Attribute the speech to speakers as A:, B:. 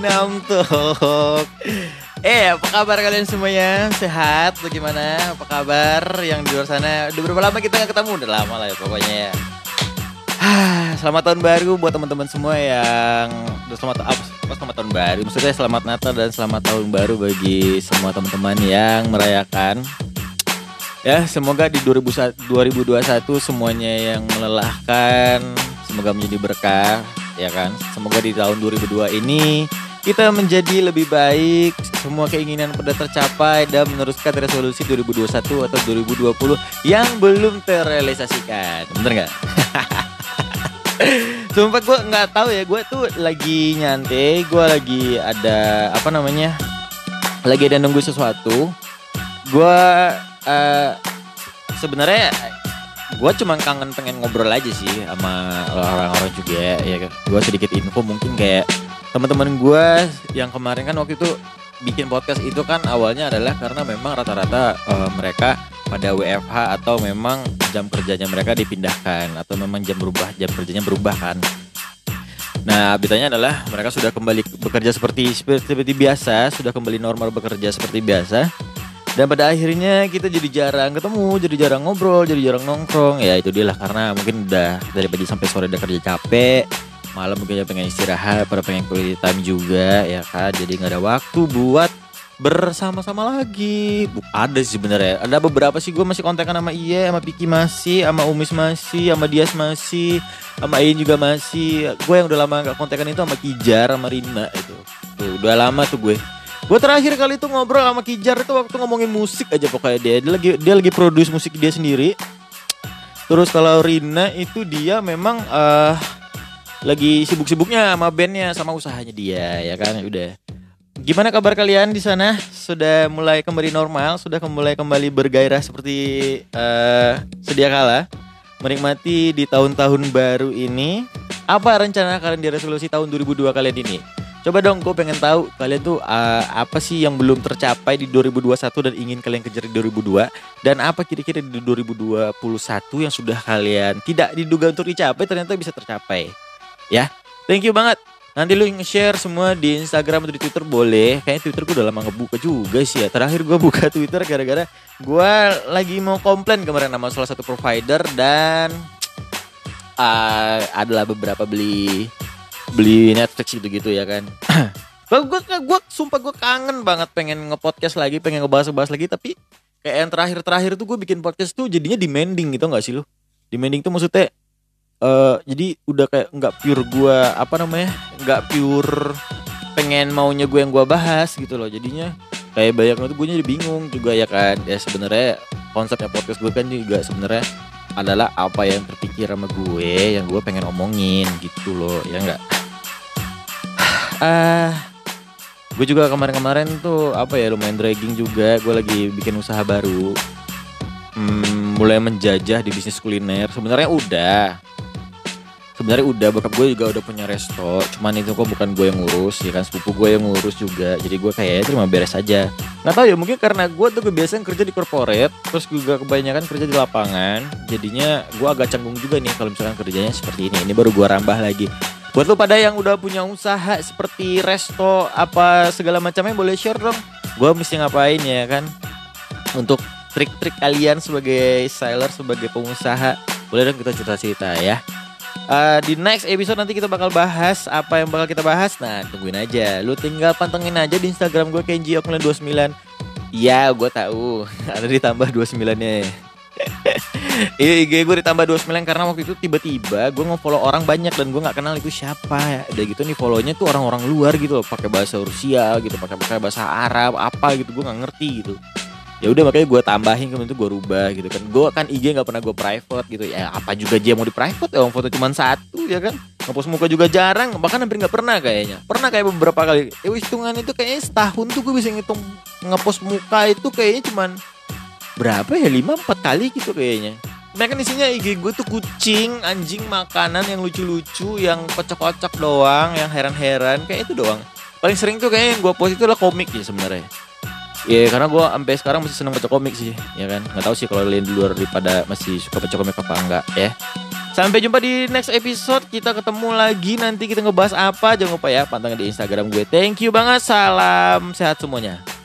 A: Hai Namtok Eh apa kabar kalian semuanya? Sehat? Bagaimana? Apa kabar yang di luar sana? Udah berapa lama kita gak ketemu? Udah lama lah ya pokoknya ya. Ah, Selamat tahun baru buat teman-teman semua yang selamat apa, apa selamat tahun baru. Maksudnya selamat Natal dan selamat tahun baru Bagi semua teman-teman yang merayakan. Ya semoga di 2021 semuanya yang melelahkan Semoga menjadi berkah ya kan? Semoga di tahun 2002 ini kita menjadi lebih baik Semua keinginan pada tercapai Dan meneruskan resolusi 2021 atau 2020 Yang belum terrealisasikan. Bener nggak? Sumpah gue nggak tahu ya Gue tuh lagi nyantai Gue lagi ada Apa namanya Lagi ada nunggu sesuatu. Gue uh, Sebenarnya gue cuma kangen pengen ngobrol aja sih sama orang-orang juga ya kan? Gue sedikit info mungkin kayak teman-teman gue yang kemarin kan waktu itu bikin podcast itu kan awalnya adalah karena memang rata-rata uh, mereka pada WFH atau memang jam kerjanya mereka dipindahkan atau memang jam berubah jam kerjanya berubah kan Nah, beritanya adalah mereka sudah kembali bekerja seperti seperti biasa, sudah kembali normal bekerja seperti biasa. Dan pada akhirnya kita jadi jarang ketemu, jadi jarang ngobrol, jadi jarang nongkrong. Ya itu dia lah karena mungkin udah dari pagi sampai sore udah kerja capek. Malam mungkin pengen istirahat, pada pengen quality time juga ya kan. Jadi nggak ada waktu buat bersama-sama lagi. Ada sih sebenarnya. Ada beberapa sih gue masih kontekan sama Iya, sama Piki masih, sama Umis masih, sama Dias masih, sama Ain juga masih. Gue yang udah lama gak kontekan itu sama Kijar, sama Rina itu. Tuh, udah lama tuh gue. Gue terakhir kali itu ngobrol sama Kijar itu waktu ngomongin musik aja pokoknya dia. Dia lagi dia lagi produce musik dia sendiri. Terus kalau Rina itu dia memang uh, lagi sibuk-sibuknya sama bandnya sama usahanya dia ya kan udah. Gimana kabar kalian di sana? Sudah mulai kembali normal, sudah mulai kembali bergairah seperti uh, sedia kala, menikmati di tahun-tahun baru ini. Apa rencana kalian di resolusi tahun 2002 kalian ini? Coba dong, gue pengen tahu kalian tuh uh, apa sih yang belum tercapai di 2021 dan ingin kalian kejar di 2002 dan apa kira-kira di 2021 yang sudah kalian tidak diduga untuk dicapai ternyata bisa tercapai. Ya, thank you banget. Nanti lu nge-share semua di Instagram atau di Twitter boleh. Kayaknya Twitter gue udah lama ngebuka juga sih ya. Terakhir gue buka Twitter gara-gara gue lagi mau komplain kemarin sama salah satu provider dan uh, adalah beberapa beli beli Netflix gitu-gitu ya kan. gue gue sumpah gue kangen banget pengen ngepodcast lagi, pengen ngebahas-bahas lagi tapi kayak yang terakhir-terakhir tuh gue bikin podcast tuh jadinya demanding gitu nggak sih lu? Demanding tuh maksudnya uh, jadi udah kayak nggak pure gue apa namanya nggak pure pengen maunya gue yang gue bahas gitu loh. Jadinya kayak banyak tuh gue jadi bingung juga ya kan? Ya sebenarnya konsepnya podcast gue kan juga sebenarnya adalah apa yang terpikir sama gue yang gue pengen omongin gitu loh ya enggak ah gue juga kemarin-kemarin tuh apa ya lumayan dragging juga. Gue lagi bikin usaha baru. Hmm, mulai menjajah di bisnis kuliner. Sebenarnya udah sebenarnya udah bokap gue juga udah punya resto. Cuman itu kok bukan gue yang ngurus ya kan? Sepupu gue yang ngurus juga. Jadi gue kayaknya terima beres aja. Nggak tahu ya mungkin karena gue tuh kebiasaan kerja di corporate terus juga kebanyakan kerja di lapangan. Jadinya gue agak canggung juga nih kalau misalkan kerjanya seperti ini. Ini baru gue rambah lagi. Buat lo pada yang udah punya usaha seperti resto apa segala macamnya boleh share dong. Gue mesti ngapain ya kan? Untuk trik-trik kalian sebagai seller sebagai pengusaha. Boleh dong kita cerita-cerita ya uh, di next episode nanti kita bakal bahas apa yang bakal kita bahas. Nah, tungguin aja. Lu tinggal pantengin aja di Instagram gue Kenji Oklen 29. Iya, gue tahu. Ada ditambah 29-nya. Iya IG gue ditambah 29 karena waktu itu tiba-tiba gue nge-follow orang banyak dan gue nggak kenal itu siapa ya. Udah gitu nih follownya tuh orang-orang luar gitu loh, pakai bahasa Rusia gitu, pakai pakai bahasa Arab apa gitu, gue nggak ngerti gitu ya udah makanya gue tambahin kemudian itu gue rubah gitu kan. Gue kan IG nggak pernah gue private gitu. Ya apa juga dia mau di private? Ya foto cuma satu ya kan? Ngepost muka juga jarang bahkan hampir nggak pernah kayaknya. Pernah kayak beberapa kali. Ya hitungan itu kayaknya setahun tuh gue bisa ngitung ngepost muka itu kayaknya cuman berapa ya? Lima empat kali gitu kayaknya. Mereka isinya IG gue tuh kucing, anjing, makanan yang lucu-lucu, yang kocok-kocok doang, yang heran-heran, kayak itu doang. Paling sering tuh kayaknya yang gue post itu adalah komik ya sebenarnya. Iya yeah, karena gue sampai sekarang masih seneng baca komik sih ya kan? Nggak tahu sih kalau kalian di luar daripada masih suka baca komik apa enggak ya. Sampai jumpa di next episode. Kita ketemu lagi nanti kita ngebahas apa. Jangan lupa ya pantengin di Instagram gue. Thank you banget. Salam sehat semuanya.